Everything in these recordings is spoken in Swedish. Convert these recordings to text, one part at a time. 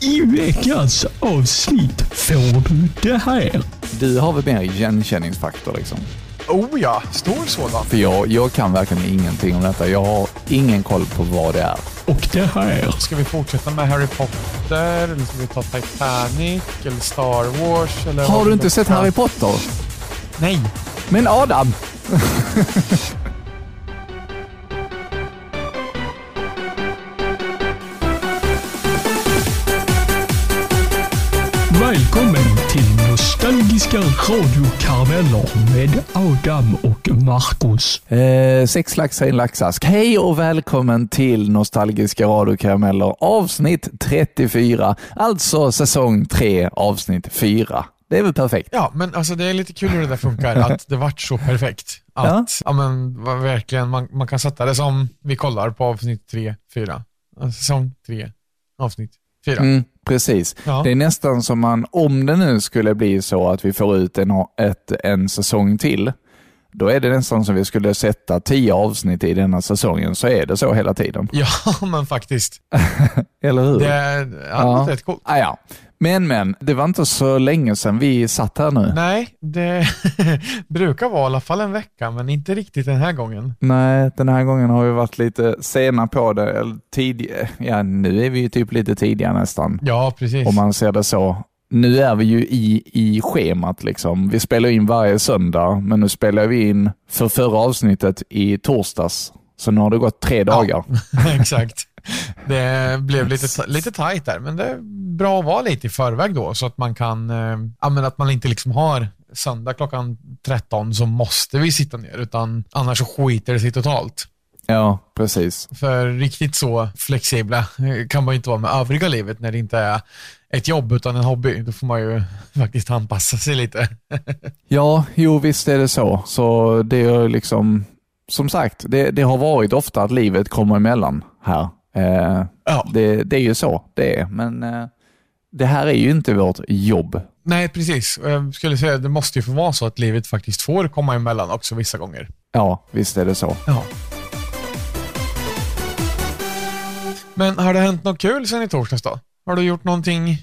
I veckans avsnitt får du det här. Du har väl mer igenkänningsfaktor liksom? Oh ja, stor sådan. För jag, jag kan verkligen ingenting om detta. Jag har ingen koll på vad det är. Och det här. Ska vi fortsätta med Harry Potter? Eller ska vi ta Titanic? Eller Star Wars? Eller Har du inte sett Harry Potter? Nej. Men Adam! Nostalgiska radiokarameller med Adam och Marcus. Eh, sex laxar i en laxask. Hej och välkommen till Nostalgiska radiokarameller avsnitt 34. Alltså säsong 3 avsnitt 4. Det är väl perfekt? Ja, men alltså det är lite kul hur det där funkar, att det vart så perfekt. Att, ja, men vad verkligen, man, man kan sätta det som vi kollar på avsnitt 3, 4. Säsong 3, avsnitt 4. Mm, precis. Ja. Det är nästan som man, om det nu skulle bli så att vi får ut en, ett, en säsong till, då är det nästan som vi skulle sätta tio avsnitt i denna säsongen, så är det så hela tiden. Ja, men faktiskt. Eller hur? Det är Ja. rätt coolt. Ah, ja. Men men, det var inte så länge sedan vi satt här nu. Nej, det brukar vara i alla fall en vecka, men inte riktigt den här gången. Nej, den här gången har vi varit lite sena på det. Eller tidig, ja, nu är vi ju typ lite tidiga nästan, Ja, precis. om man ser det så. Nu är vi ju i, i schemat. Liksom. Vi spelar in varje söndag, men nu spelar vi in för förra avsnittet i torsdags. Så nu har det gått tre dagar. Exakt. Det blev lite, lite tajt där, men det är bra att vara lite i förväg då, så att man kan, eh, ja, men att man inte liksom har söndag klockan 13 så måste vi sitta ner, utan annars så skiter det sig totalt. Ja, precis. För riktigt så flexibla eh, kan man ju inte vara med övriga livet när det inte är ett jobb utan en hobby. Då får man ju faktiskt anpassa sig lite. Ja, jo visst är det så. Så det är liksom, som sagt, det, det har varit ofta att livet kommer emellan här. Eh, Ja. det, det är ju så det är, men eh, det här är ju inte vårt jobb. Nej, precis. Jag skulle säga att det måste ju få vara så att livet faktiskt får komma emellan också vissa gånger. Ja, visst är det så. Ja. Men har det hänt något kul sen i torsdags då? Har du gjort någonting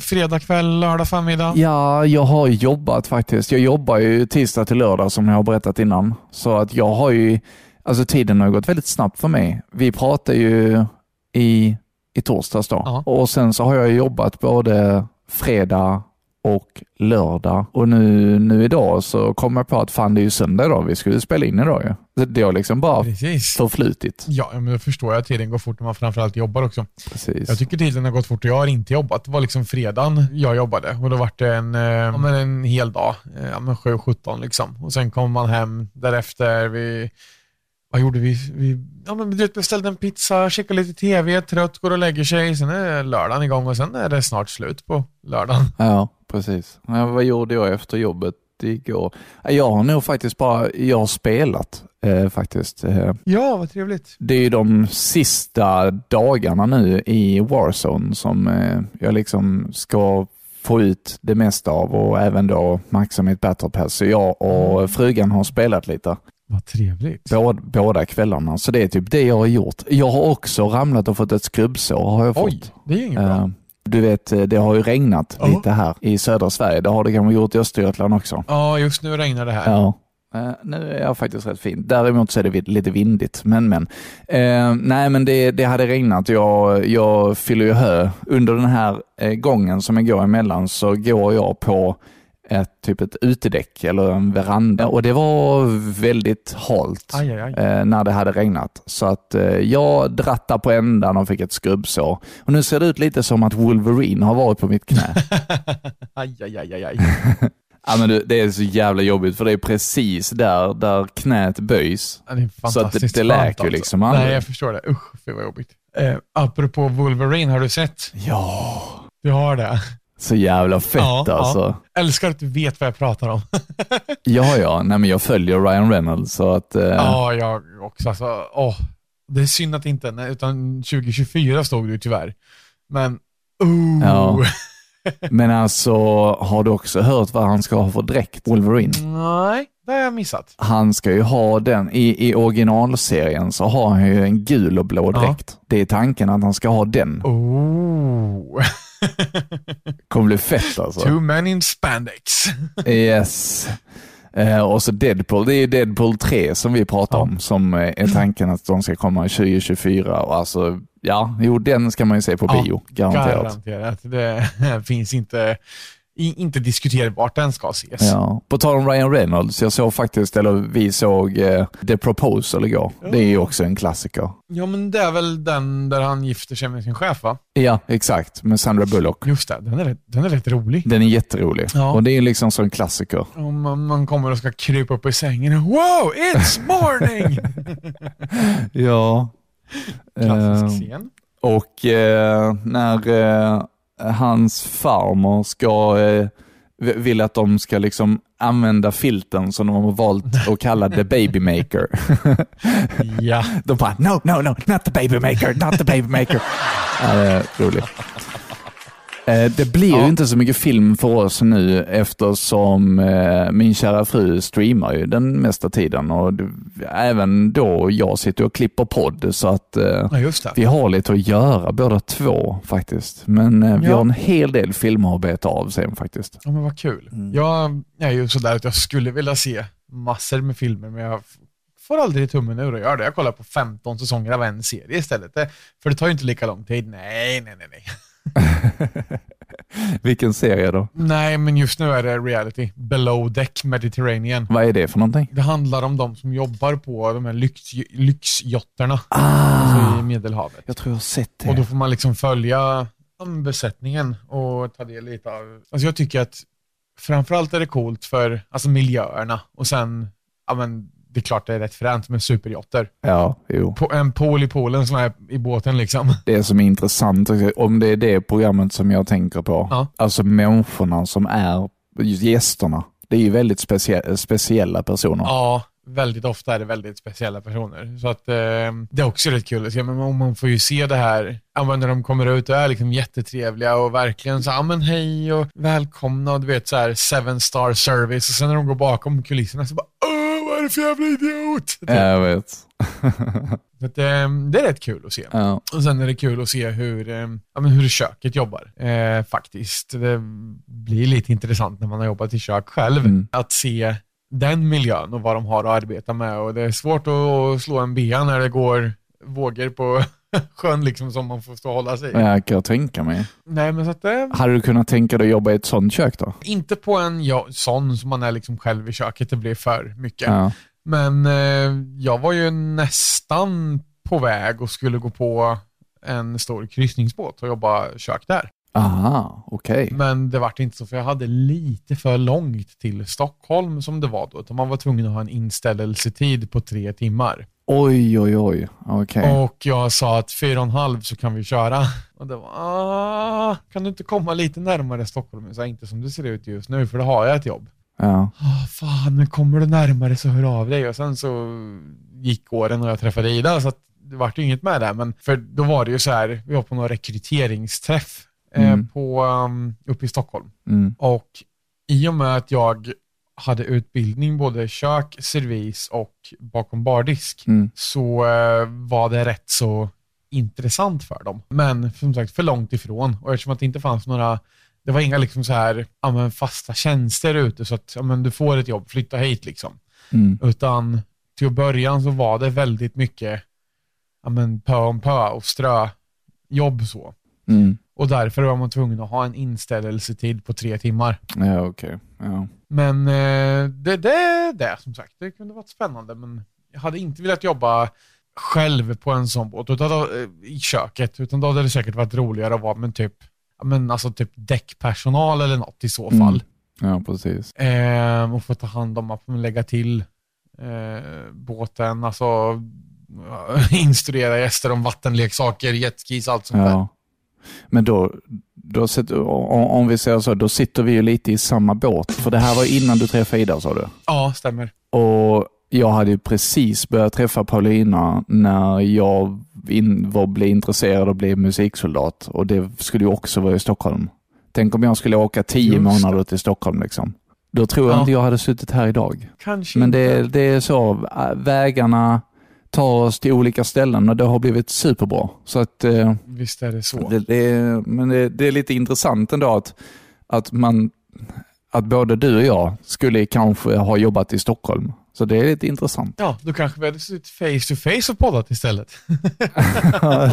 fredag kväll, lördag förmiddag? Ja, jag har jobbat faktiskt. Jag jobbar ju tisdag till lördag som jag har berättat innan. Så att jag har ju, alltså tiden har gått väldigt snabbt för mig. Vi pratar ju i, i torsdags då. Ja. Och sen så har jag jobbat både fredag och lördag. Och nu, nu idag så kom jag på att fan det är ju söndag idag. Vi skulle spela in idag ju. Det- Det har liksom bara Precis. förflutit. Ja, men då förstår jag att tiden går fort när man framförallt jobbar också. Precis. Jag tycker tiden har gått fort och jag har inte jobbat. Det var liksom fredagen jag jobbade och då var det en, eh, ja, en hel dag, eh, ja, men 7-17 liksom. Och sen kom man hem därefter. Vi, vad gjorde vi? Vi, ja, men du beställde en pizza, kikade lite tv, trött, går och lägger sig. Sen är lördagen igång och sen är det snart slut på lördagen. Ja, precis. Ja, vad gjorde jag efter jobbet igår? Ja, Jag har nog faktiskt bara, jag har spelat eh, faktiskt. Eh, Ja, vad trevligt. det är de sista dagarna nu i Warzone som eh, jag liksom ska få ut det mesta av och även då maxa mitt battle pass. Så jag och frugan har spelat lite Vad trevligt. båda, båda kvällarna. Så det är typ det jag har gjort. Jag har också ramlat och fått ett skrubbsår har jag Oj, fått. det är inget bra. Eh, Du vet, eh, det har ju regnat Ja. lite här i södra Sverige. Det har det kanske gjort i Östergötland också. Ja, just nu regnar det här. Ja. Eh, nu är jag faktiskt rätt fin. Däremot så är det lite vindigt, men men. Eh, nej, men det, det hade regnat. Jag, jag fyller ju hö. Under den här eh, gången som jag går emellan så går jag på ett, typ ett utedäck eller en veranda och det var väldigt halt Aj, aj, aj. eh, när det hade regnat. Så att eh, jag drattade på ändan och fick ett skrubbsår. Och nu ser det ut lite som att Wolverine har varit på mitt knä. aj, aj, aj, aj. Ja, men det, det är så jävla jobbigt för det är precis där, där knät böjs. Ja, Så att det- det läker ju alltså. liksom aldrig. Nej, jag förstår det. Usch, det var jobbigt. Eh, apropå Wolverine, har du sett? Ja, Du har det? Så jävla fett Ja, ja. alltså. Älskar att du vet vad jag pratar om. Ja, ja, nej men jag följer Ryan Reynolds så att... Eh, Ja, jag också. Alltså, åh, det är synd att inte, utan 2024 stod ju tyvärr. Men, oh. Ja. Men alltså, har du också hört vad han ska ha för dräkt, Wolverine? Nej, det har jag missat. Han ska ju ha den, i, i originalserien så har han ju en gul och blå Ja. dräkt. Det är tanken att han ska ha den. Oh. kommer bli fett alltså. Two men in spandex. Yes. Eh, och så Deadpool, det är Deadpool 3 som vi pratar Ja. om, som är tanken att de ska komma 2024. Och alltså, ja, jo, den ska man ju se på Ja, bio, garanterat. Garanterat. Det finns inte, inte diskuterbart den ska ses. Ja. På tal om Ryan Reynolds, jag såg faktiskt, eller vi såg eh, The Proposal igår. Det är ju också en klassiker. Ja, men det är väl den där han gifter sig med sin chef, va? Ja, exakt, med Sandra Bullock. Just det, den är, den är rätt rolig. Den är jätterolig. Ja. Och det är liksom som en klassiker. Om man, man kommer och ska krypa upp i sängen. Wow, it's morning! Ja. Klassisk Eh, scen. Och eh, när eh, hans farmor ska, eh, vill att de ska liksom använda filten som de har valt att kalla the baby maker. Ja. de bara no, no, no, not the baby maker, not the baby maker. ja, det är roligt. Eh, Det blir ju Ja. inte så mycket film för oss nu eftersom eh, min kära fru streamar ju den mesta tiden och även då jag sitter och klipper podd så att eh, ja, vi har lite att göra båda två faktiskt. Men vi Ja. har en hel del filmer att beta av sen faktiskt. Ja, men vad kul. Mm. Jag är ju sådär att jag skulle vilja se massor med filmer, men jag får aldrig tummen ur och gör det. Jag kollar på 15 säsonger av en serie istället. För det tar ju inte lika lång tid. Nej, nej, nej, nej. Vilken serie då? Nej, men just nu är det reality. Below Deck Mediterranean. Vad är det för någonting? Det handlar om de som jobbar på de här lyx, lyxjotterna Ah, alltså i Medelhavet. jag tror jag har sett det. Och då får man liksom följa besättningen och ta del lite av... Alltså jag tycker att framförallt är det coolt för alltså miljöerna och sen, ja men det är klart det är rätt fränt med superjotter. Ja, jo. På, en pool i poolen som är i båten liksom. Det som är intressant, om det är det programmet som jag tänker på, Ja. alltså människorna som är gästerna. Det är ju väldigt specie- speciella personer. Ja, väldigt ofta är det väldigt speciella personer. Så att eh, det är också rätt kul att se. Men man- får ju se det här, ja, när de kommer ut och är liksom jättetrevliga och verkligen så ja men hej och välkomna och du vet så här seven star service och sen när de går bakom kulisserna så bara är det för jävla idiot? Jag vet. Så att, eh, det är rätt kul att se. Ja. Och sen är det kul att se hur, eh, ja, men hur köket jobbar. Eh, faktiskt. Det blir lite intressant när man har jobbat i kök själv. Mm. Att se den miljön och vad de har att arbeta med. Och det är svårt att slå en bea när det går vågor på sjön liksom som man får stå och hålla sig i. Jag kan tänka mig. Nej, men så att det, Hade du kunnat tänka dig att jobba i ett sånt kök då? inte på en ja, sån som man är liksom själv i köket, det blir för mycket. Ja. Men eh, jag var ju nästan på väg och skulle gå på en stor kryssningsbåt och jobba kök där. Aha, okej. Men det vart inte så för jag hade lite för långt till Stockholm som det var då. Utan man var tvungen att ha en inställelsetid på tre timmar. Oj, oj, oj. Okej. Och jag sa att fyra och en halv så kan vi köra. Och det var, ah, kan du inte komma lite närmare Stockholm? Jag sa, inte som det ser ut just nu för då har jag ett jobb. Ja. Ah, fan, men kommer du närmare så hör av dig. Och sen så gick åren och jag träffade Ida så det vart ju inget med det. Men för då var det ju så här, vi var på någon rekryteringsträff eh, Mm. på, um, uppe i Stockholm. Mm. Och i och med att jag hade utbildning både kök, servis och bakom bardisk Mm. så eh, var det rätt så intressant för dem. Men som sagt för långt ifrån och eftersom att det inte fanns några det var inga liksom så här, ja, fasta tjänster ute så att ja, men du får ett jobb, flytta hit liksom. Mm. Utan till början så var det väldigt mycket ja, men pö om pö och strö jobb så. Mm. Och därför var man tvungen att ha en inställelsetid på tre timmar. Ja, okej. Ja. Men eh, det, det, det som sagt, det kunde varit spännande men jag hade inte velat jobba själv på en sån båt utan då, eh, i köket utan då hade det säkert varit roligare att vara med typ, ja, men alltså typ däckpersonal eller något i så Mm. fall. ja, precis. Eh, och få ta hand om att lägga till eh, båten, alltså instruera gäster om vattenleksaker, jetskis, allt sånt där. Men då, då om, vi säger så, då sitter vi ju lite i samma båt. För det här var innan du träffade Ida sa du. Ja, stämmer. Och jag hade ju precis börjat träffa Paulina när jag in, var, blev intresserad och blev musiksoldat. Och det skulle ju också vara i Stockholm. Tänk om jag skulle åka tio Just månader till Stockholm. Liksom. Då tror jag Ja. inte jag hade suttit här idag. Kanske Men inte. det, det är så, äh, vägarna, tar oss till olika ställen och det har blivit superbra. Så att, eh, Visst är det så. det, det, är- men det, det är lite intressant ändå att, att, man, att både du och jag skulle kanske ha jobbat i Stockholm. Så det är lite intressant. Ja, då kanske vi hade suttit face to face och poddat istället.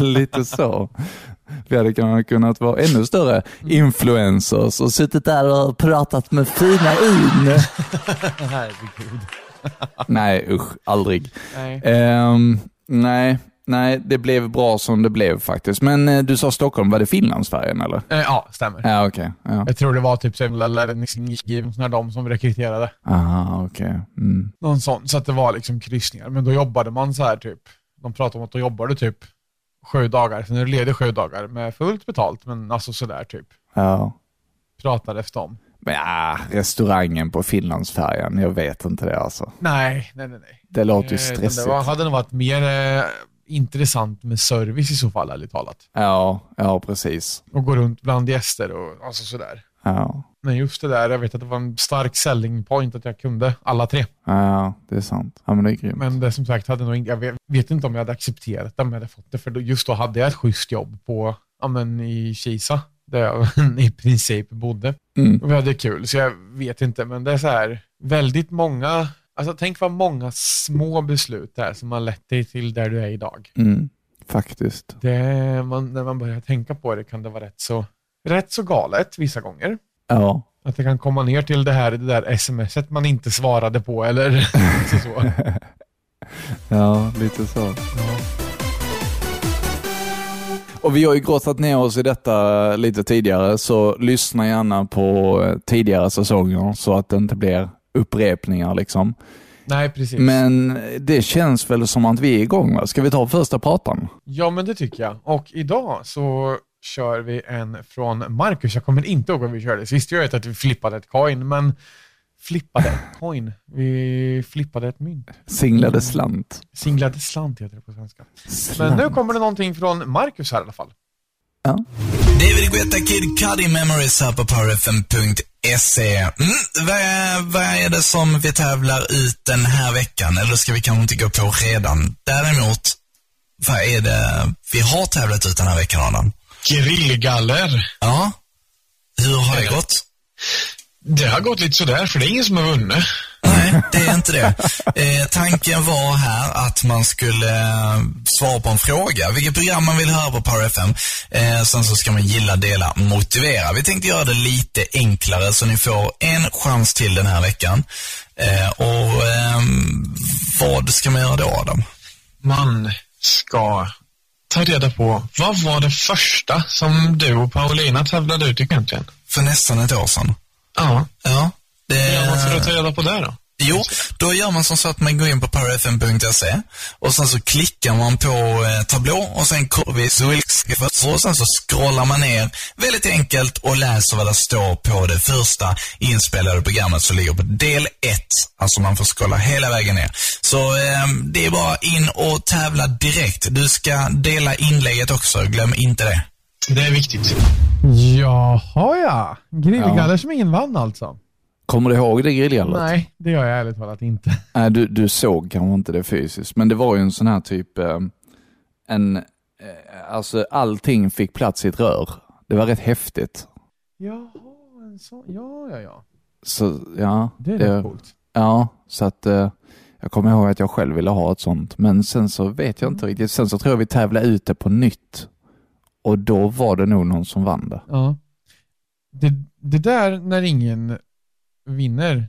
lite så. Vi hade kunnat- vara ännu större influencers och suttit där och pratat med fina in. Herregud. Nej usch, aldrig. Nej. Ehm, nej, nej, det blev bra som det blev faktiskt. Men eh, du sa Stockholm, var det Finlandsfärjan eller? Eh, ja, stämmer. Ja, okej. Ja. Jag tror det var typ när de som rekryterade. Aha, okej. Mm. Någon sån. Så att det var liksom kryssningar. Men då jobbade man så här typ. De pratade om att då jobbade typ sju dagar. Sen är du ledig sju dagar med fullt betalt. Men alltså sådär typ. Ja. Pratades det om. Men ja, restaurangen på Finlandsfärjan, jag vet inte det alltså. Nej, nej, nej. nej. Det låter ju Eh, stressigt. Det hade nog varit mer eh, intressant med service i så fall, ärligt talat. Ja, ja precis. Och gå runt bland gäster och alltså sådär. Ja. Men just det där, jag vet att det var en stark selling point att jag kunde alla tre. ja, det är sant. Ja, men det är grymt. Men det som sagt, hade nog jag vet, vet inte om jag hade accepterat det om jag hade fått det. För just då hade jag ett schysst jobb på, ja, men i Kisa, där jag i princip bodde. Mm. Och vi hade kul, så jag vet inte. Men det är så här, väldigt många, alltså tänk vad många små beslut det är som har lett dig till där du är idag. Mm. Faktiskt. Det, man, när man börjar tänka på det kan det vara rätt så, rätt så galet vissa gånger. Ja. Att det kan komma ner till det här, det där smset man inte svarade på eller så. så. Ja, lite så. Ja. Och vi har ju grottat ner oss i detta lite tidigare, så lyssna gärna på eh, tidigare säsonger så att det inte blir upprepningar. liksom. Nej, precis. Men det känns väl som att vi är igång va? Ska vi ta första pratan? Ja, men det tycker jag. Och idag så kör vi en från Marcus. Jag kommer inte ihåg vad vi körde sist. Jag vet att vi flippade ett coin, men flippade ett coin. Vi flippade ett mynt. Singlade slant. Singlade slant heter det på svenska. Men Slant. nu kommer det någonting från Marcus här i alla fall. Ja. David Guetta Kid Cudi Memories här på powerfm.se. Mm, vad, är, vad är det som vi tävlar ut den här veckan? Eller ska vi kanske inte gå på redan? Däremot, vad är det vi har tävlat ut den här veckan, Adam? Grillgaller. Ja, hur har det gått? Det har gått lite sådär, för det är ingen som har vunnit. Nej, det är inte det. Eh, tanken var här att man skulle eh, svara på en fråga, vilket program man vill höra på Power FM. Eh, sen så ska man gilla, dela, motivera. Vi tänkte göra det lite enklare så ni får en chans till den här veckan. Eh, och ehm, vad ska man göra då, Adam? Man ska ta reda på, vad var det första som du och Paulina tävlade ut egentligen? För nästan ett år sedan. Ja, Ja, det... ja vad ska du ta reda på där då? Jo, då gör man som så att man går in på powerfm.se och sen så klickar man på eh, tablå och sen kommer vi så och sen så scrollar man ner väldigt enkelt och läser vad det står på det första inspelade programmet som ligger på del 1. Alltså man får scrolla hela vägen ner. Så eh, det är bara in och tävla direkt. Du ska dela inlägget också, glöm inte det. Det är viktigt. Jaha ja. Grillgaller som ingen vann alltså. Kommer du ihåg det grillgallret? Nej, det gör jag ärligt talat inte. Nej, du, du såg kanske inte det fysiskt, men det var ju en sån här typ, eh, en, eh, alltså allting fick plats i ett rör. Det var rätt häftigt. Jaha, en sån. Ja, ja, ja. Så ja, Det är rätt coolt. ja, så att eh, jag kommer ihåg att jag själv ville ha ett sånt, men sen så vet jag inte riktigt. Sen så tror jag vi tävlade ut det på nytt och då var det nog någon som vann det. Ja. Det, det där när ingen vinner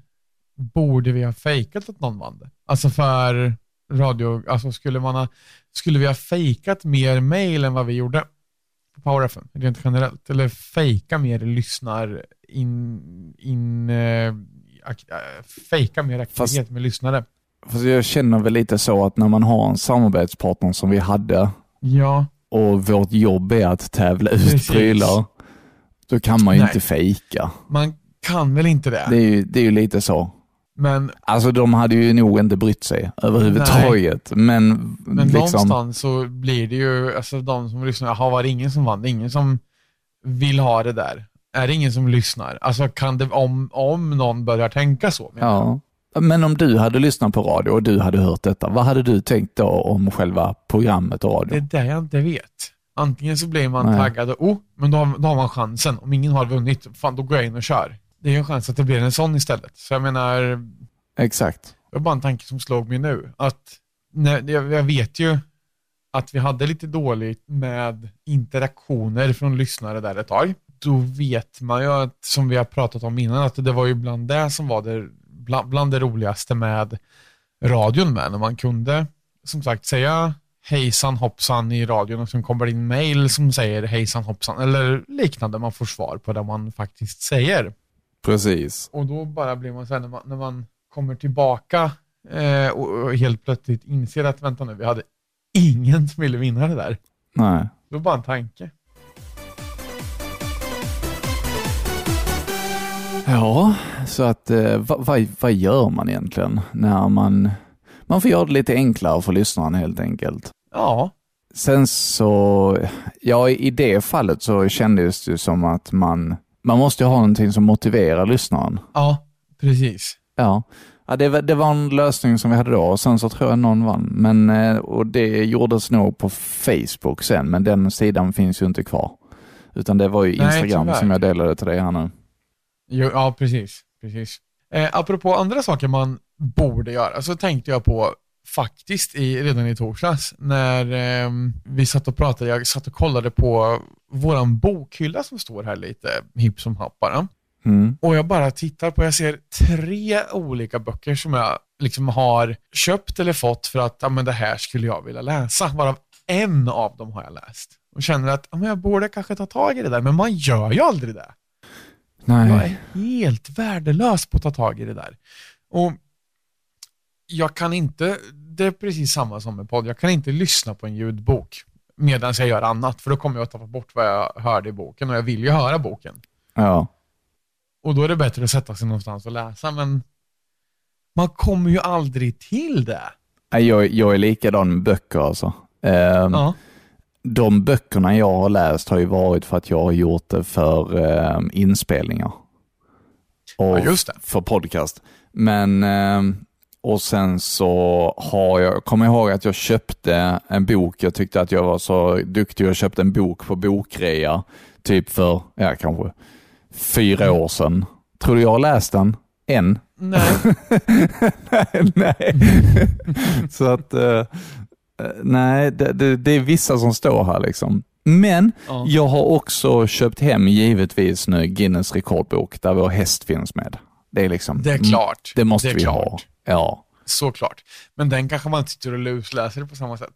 borde vi ha fejkat att någon vann det. Alltså för radio, alltså skulle man ha, skulle vi ha fejkat mer mail än vad vi gjorde på Power FM, rent generellt? Eller fejka mer lyssnar in, in eh, fejka mer aktivitet med lyssnare? Fast jag känner väl lite så att när man har en samarbetspartner som vi hade Ja, och vårt jobb är att tävla ut Precis. prylar, då kan man ju Nej. inte fejka. man kan väl inte det. Det är, ju, det är ju lite så. Men, Alltså de hade ju nog inte brytt sig överhuvudtaget. Men, men liksom, någonstans så blir det ju, alltså de som lyssnar, jaha var det ingen som vann? Det är ingen som vill ha det där. Är det ingen som lyssnar? Alltså kan det, om, om någon börjar tänka så. ja, Men om du hade lyssnat på radio och du hade hört detta, vad hade du tänkt då om själva programmet och radio? Det är det jag inte vet. Antingen så blir man Nej. taggad och oh, men då har, då har man chansen. Om ingen har vunnit, fan då går jag in och kör. Det är ju en chans att det blir en sån istället. Så jag menar, Exakt. det var bara en tanke som slog mig nu. Att, när, jag, jag vet ju att vi hade lite dåligt med interaktioner från lyssnare där ett tag. Då vet man ju att, som vi har pratat om innan, att det var ju bland det som var det, bland, bland det roligaste med radion med. När man kunde, som sagt, säga hejsan hoppsan i radion och sen kommer det in mail som säger hejsan hoppsan eller liknande. Man får svar på det man faktiskt säger. Precis. Och då bara blir man så här, när man, när man kommer tillbaka eh, och, helt plötsligt inser att vänta nu, vi hade ingen som ville vinna det där. Nej. Det var bara en tanke. Ja, så att eh, vad, vad, vad gör man egentligen när man... Man får göra det lite enklare för lyssnaren helt enkelt. Ja, Sen så, ja i det fallet så kändes det som att man, man måste ju ha någonting som motiverar lyssnaren. ja, precis. Ja, ja det, var- det var en lösning som vi hade då och sen så tror jag någon vann. Men, eh, och det gjordes nog på Facebook sen, men den sidan finns ju inte kvar. Utan det var ju Nej, Instagram tyvärr. som jag delade till dig här nu. Ja, precis. precis. Eh, apropå andra saker man borde göra så tänkte jag på faktiskt i, redan i torsdags när eh, vi satt och pratade, jag satt och kollade på våran bokhylla som står här lite hipp som happ bara. Mm. Och jag bara tittar på, jag ser tre olika böcker som jag liksom har köpt eller fått för att ja, men det här skulle jag vilja läsa. Varav en av dem har jag läst. Och känner att ja, men jag borde kanske ta tag i det där, men man gör ju aldrig det. Jag Nej. är helt värdelös på att ta tag i det där. Och jag kan inte, det är precis samma som med podd, jag kan inte lyssna på en ljudbok medan jag gör annat, för då kommer jag att tappa bort vad jag hörde i boken och jag vill ju höra boken. Ja. Och då är det bättre att sätta sig någonstans och läsa, men man kommer ju aldrig till det. Jag, jag är likadan med böcker alltså. Ehm, Ja. De böckerna jag har läst har ju varit för att jag har gjort det för eh, inspelningar. Och Ja, för podcast. Men, eh, och sen så har jag, kommer jag ihåg att jag köpte en bok. Jag tyckte att jag var så duktig och köpte en bok på bokrea. Typ för, ja kanske, fyra Mm. år sedan. Tror du jag har läst den? En? Nej. nej. så att, eh, nej, det, det, det är vissa som står här liksom. Men Ja. jag har också köpt hem givetvis nu Guinness rekordbok där vår häst finns med. Det är liksom, Det är klart. Det måste Det vi ha. klart. Ja. Såklart. Men den kanske man inte sitter och lusläser på samma sätt.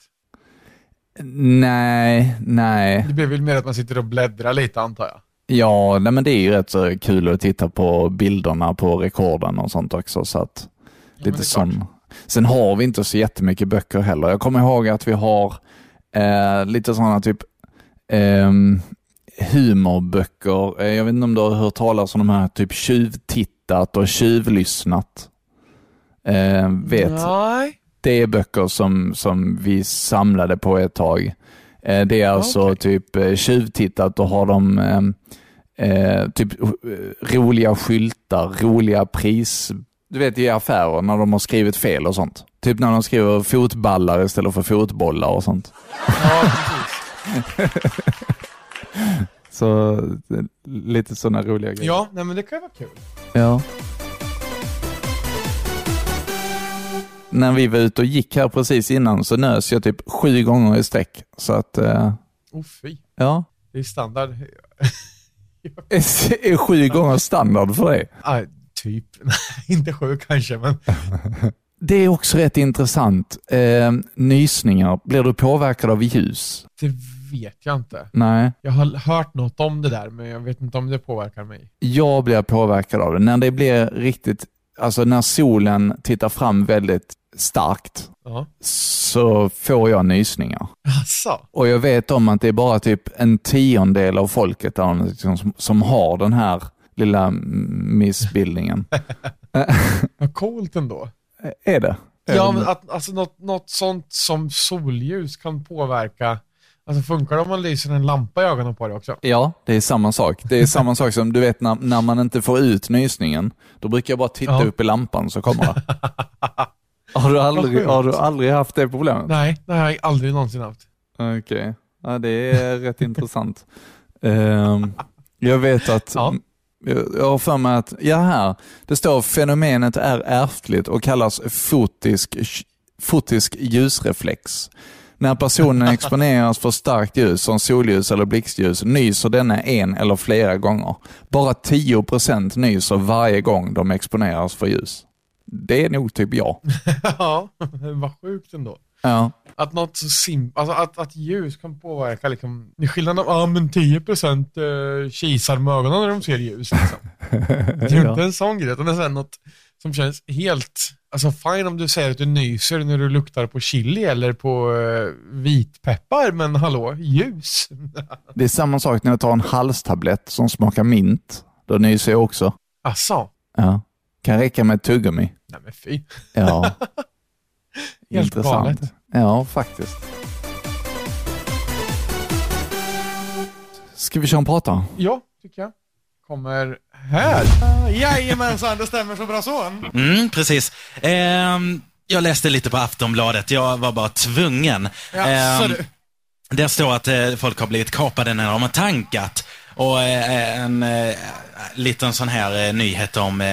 Nej, nej. Det blir väl mer att man sitter och bläddrar lite antar jag. Ja, nej, men det är ju rätt så kul att titta på bilderna på rekorden och sånt också. Så att, Ja, lite sån. Sen har vi inte så jättemycket böcker heller. Jag kommer ihåg att vi har eh, lite sådana typ ehm, humorböcker. Eh, jag vet inte om du har hört talas om de här typ tjuvtittat och tjuvlyssnat. Eh, vet, Nej. det är böcker som, som vi samlade på ett tag. Eh, det är alltså Okej. typ eh, tjuvtittat och har de eh, eh, typ eh, roliga skyltar, roliga pris... Du vet i affärer när de har skrivit fel och sånt. Typ när de skriver fotballar istället för fotbollar och sånt. Ja. Så lite sådana roliga grejer. Ja, nej, men det kan ju vara kul. Ja. När vi var ute och gick här precis innan så nös jag typ sju gånger i sträck. Så att, eh, Oh, fy. ja. Det är standard. Är sju gånger standard för dig? Typ. Inte sju kanske, men Det är också rätt intressant. Eh, nysningar, blir du påverkad av ljus? det vet jag inte. Nej. Jag har hört något om det där, men jag vet inte om det påverkar mig. Jag blir påverkad av det. När det blir riktigt, alltså när solen tittar fram väldigt starkt Ja. så får jag nysningar. Asså? Och jag vet om att det är bara typ en tiondel av folket där, liksom, som, som har den här lilla missbildningen. Vad coolt ändå. är det? Ja, men att, alltså något, något sånt som solljus kan påverka Alltså funkar det om man lyser en lampa i ögonen på dig också? Ja, det är samma sak. Det är samma sak som du vet när, när man inte får ut nysningen. Då brukar jag bara titta Ja. upp i lampan så kommer det. Har du aldrig, har du aldrig haft det problemet? Nej, det har jag aldrig någonsin haft. Okej, ja, det är rätt intressant. Ehm, jag vet att, Ja. Jag, har för mig att, ja här, det står fenomenet är ärftligt och kallas fotisk, fotisk ljusreflex. När personen exponeras för starkt ljus som solljus eller blixtljus nyser denna en eller flera gånger. Bara 10% nyser varje gång de exponeras för ljus. Det är nog typ jag. ja, vad sjukt ändå. Ja, Att något så simpelt, alltså att, att ljus kan påverka liksom, det är skillnaden ja men 10% eh, kisar med ögonen när de ser ljus liksom. Det är ju inte en sån grej, utan det är något som känns helt, alltså fine om du säger att du nyser när du luktar på chili eller på eh, vitpeppar, men hallå, ljus? Det är samma sak när jag tar en halstablett som smakar mint. Då nyser jag också. Asså? Ja. Kan räcka med ett tuggummi. Nej men fy. Ja. Helt Intressant. galet. Ja, faktiskt. Ska vi köra en prata? Ja, tycker jag. Kommer här. Jajamensan, det stämmer så bra så. Mm, precis. Ehm, jag läste lite på Aftonbladet, jag var bara tvungen. Ja, Ehm, du. där står att eh, folk har blivit kapade när de har tankat. Och eh, en eh, liten sån här nyhet om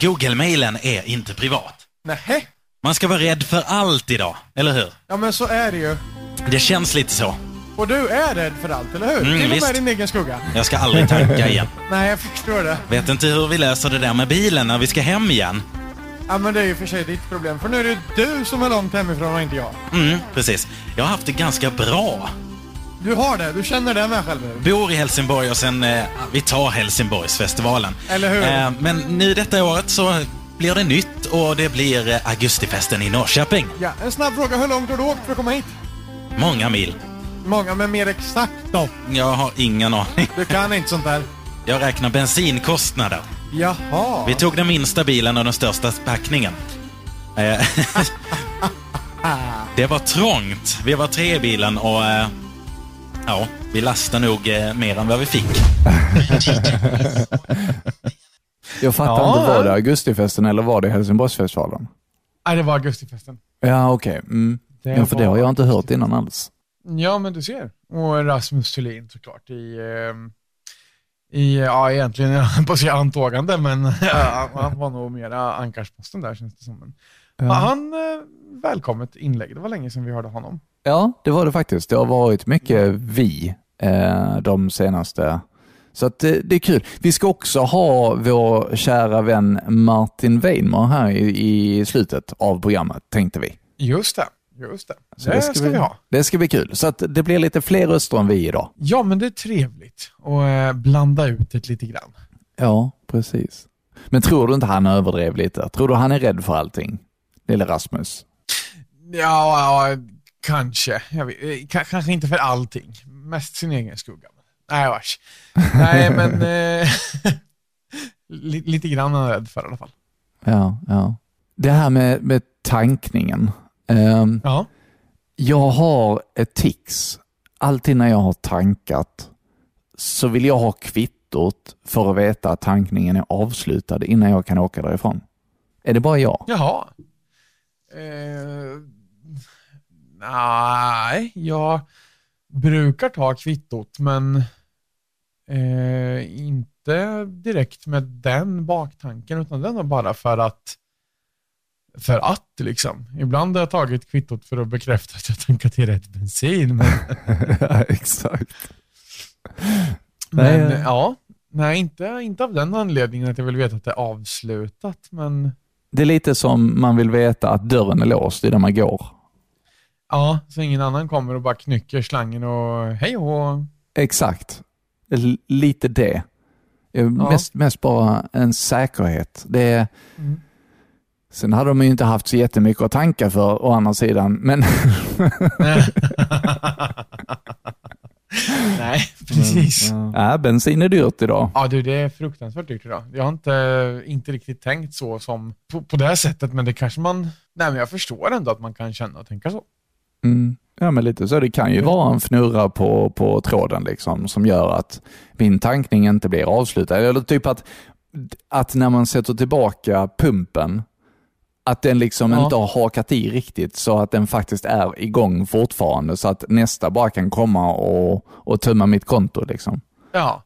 Google-mailen är inte privat. Nähä? Man ska vara rädd för allt idag, eller hur? Ja men så är det ju. Det känns lite så. Och du är rädd för allt, eller hur? Mm, Till och visst. med din egen skugga. Jag ska aldrig tanka igen. Nej, jag förstår det. Vet inte hur vi löser det där med bilen när vi ska hem igen. Ja men det är ju för sig ditt problem, för nu är det du som är långt hemifrån och inte jag. Mm, precis. Jag har haft det ganska bra. Du har det, du känner det med själv nu. Bor i Helsingborg och sen, eh, vi tar Helsingborgsfestivalen. Eller hur? Eh, men nu detta året så blir det nytt och det blir eh, augustifesten i Norrköping. Ja, en snabb fråga, hur långt har du åkt för att komma hit? Många mil. Många, men mer exakt då. Jag har ingen aning. Du kan inte sånt där. Jag räknar bensinkostnader. Jaha. Vi tog den minsta bilen och den största packningen. Eh, det var trångt. Vi var tre i bilen och eh, ja, vi lastade nog mer än vad vi fick. Jag fattar Ja. inte, var det Augustifesten eller var det Helsingborgsfestivalen? Nej, det var augustifesten. Ja, okej. Mm. Det Ja, för det har jag inte hört innan alls. Ja, men du ser. Och Rasmus Thulin såklart i, ehm, i ja egentligen, jag på att säga antågande, men ja, han var nog mera ankarsposten där känns det som. Men, ja. Han, eh, välkommet inlägg. Det var länge sedan vi hörde honom. Ja, det var det faktiskt. Det har varit mycket vi eh, de senaste... Så att det, det är kul. Vi ska också ha vår kära vän Martin Weinmar här i, i slutet av programmet, tänkte vi. Just det, just det. Så det, ska, vi, ha. Det ska bli kul. Så att det blir lite fler röster än vi idag. Ja, men det är trevligt att eh, blanda ut det lite grann. Ja, precis. Men tror du inte han överdrev lite? Tror du han är rädd för allting? Lille Rasmus. Ja, ja kanske. Eh, ka- kanske inte för allting. Mest sin egen skugga. Nej, vars. Nej, men eh, li- lite grann är jag rädd för i alla fall. Ja, ja. Det här med, med tankningen. Ehm, Ja. Jag har ett tics. Alltid när jag har tankat så vill jag ha kvittot för att veta att tankningen är avslutad innan jag kan åka därifrån. Är det bara jag? Jaha. Eh, nej, jag brukar ta kvittot, men eh, inte direkt med den baktanken, utan den är bara för att för att liksom. Ibland har jag tagit kvittot för att bekräfta att jag tankat i rätt bensin. Men, Exakt. men Nej. ja, nej inte, inte av den anledningen att jag vill veta att det är avslutat, men Det är lite som man vill veta att dörren är låst innan man går. Ja, så ingen annan kommer och bara knycker slangen och hej och Exakt. L- lite det. Eh, Mest, mest bara en säkerhet. Det Mm. Sen hade de ju inte haft så jättemycket att tanka för å andra sidan, men Nej, precis. ja, bensin är dyrt idag. Ja du, det är fruktansvärt dyrt idag. Jag har inte, inte riktigt tänkt så som på, på det här sättet, men det kanske man... Nej, men jag förstår ändå att man kan känna och tänka så. Mm. Ja, men lite så. Det kan ju vara en fnurra på, på tråden liksom, som gör att min tankning inte blir avslutad. Eller typ att, att när man sätter tillbaka pumpen, att den liksom Ja. inte har hakat i riktigt så att den faktiskt är igång fortfarande så att nästa bara kan komma och, och tömma mitt konto. Liksom. Ja,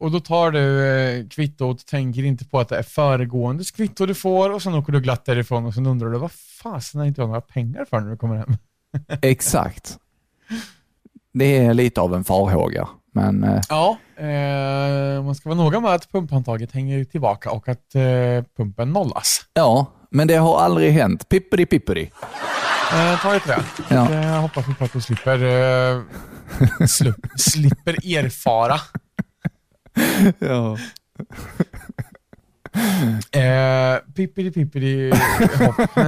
och då tar du eh, kvittot, tänker inte på att det är föregående kvitto du får och sen åker du glatt därifrån och sen undrar du vad fasen har inte jag några pengar för när du kommer hem? Exakt. Det är lite av en farhåga, men eh, Ja, eh, man ska vara noga med att pumphandtaget hänger tillbaka och att eh, pumpen nollas. ja, men det har aldrig hänt. Pipperi pipperi. Eh, ta ett trä. Ja. Det hoppas vi på att du slipper, eh, slu- slipper erfara. Ja. Eh, pippidi pippidi hopp.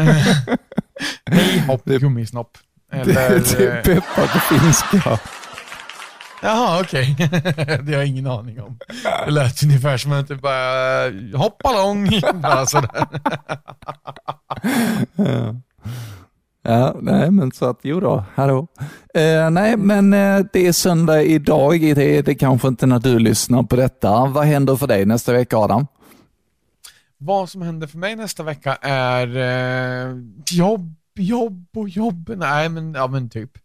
Hej hopp gummisnopp. Eller, Det är eh, peppar på finska. Jaha, okej. det har jag ingen aning om. Det lät ungefär som att du bara hoppa lång. Bara sådär. Ja, nej men så att jo då, hallå. Eh, nej men eh, det är söndag idag, det är det kanske inte när du lyssnar på detta. Vad händer för dig nästa vecka Adam? Vad som händer för mig nästa vecka är eh, jobb, jobb och jobb. Nej, men, ja, men typ.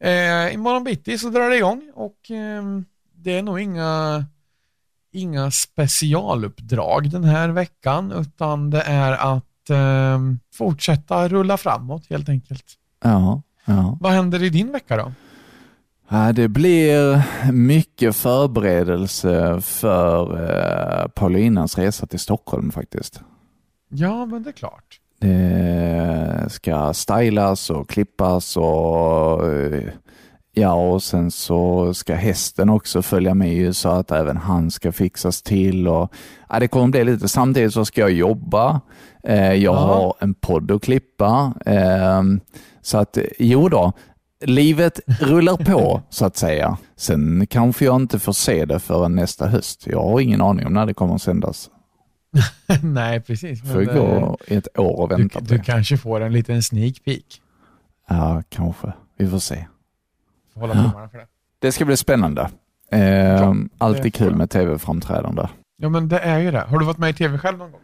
Eh, imorgon bitti så drar det igång och ehm, det är nog inga, inga specialuppdrag den här veckan utan det är att ehm, fortsätta rulla framåt helt enkelt. Ja, ja. Vad händer i din vecka då? Ja, Det blir mycket förberedelse för eh, Paulinas resa till Stockholm faktiskt. Ja, men det är klart. Det ska stylas och klippas och eh, ja, och sen så ska hästen också följa med ju så att även han ska fixas till och ja, det kommer bli lite. Samtidigt så ska jag jobba. Eh, jag Ja. har en podd att klippa. Eh, så att jo då, livet rullar på så att säga. Sen kanske jag inte får se det förrän nästa höst. Jag har ingen aning om när det kommer att sändas. Nej, precis. Får vi eh, gå i ett år och du, vänta du det. kanske får en liten sneak peek. Ja, kanske. Vi får se. Får hålla tummarna för det. Det ska bli spännande. Eh, alltid det kul med tv-framträdande. Ja, men det är ju det. Har du varit med i tv själv någon gång?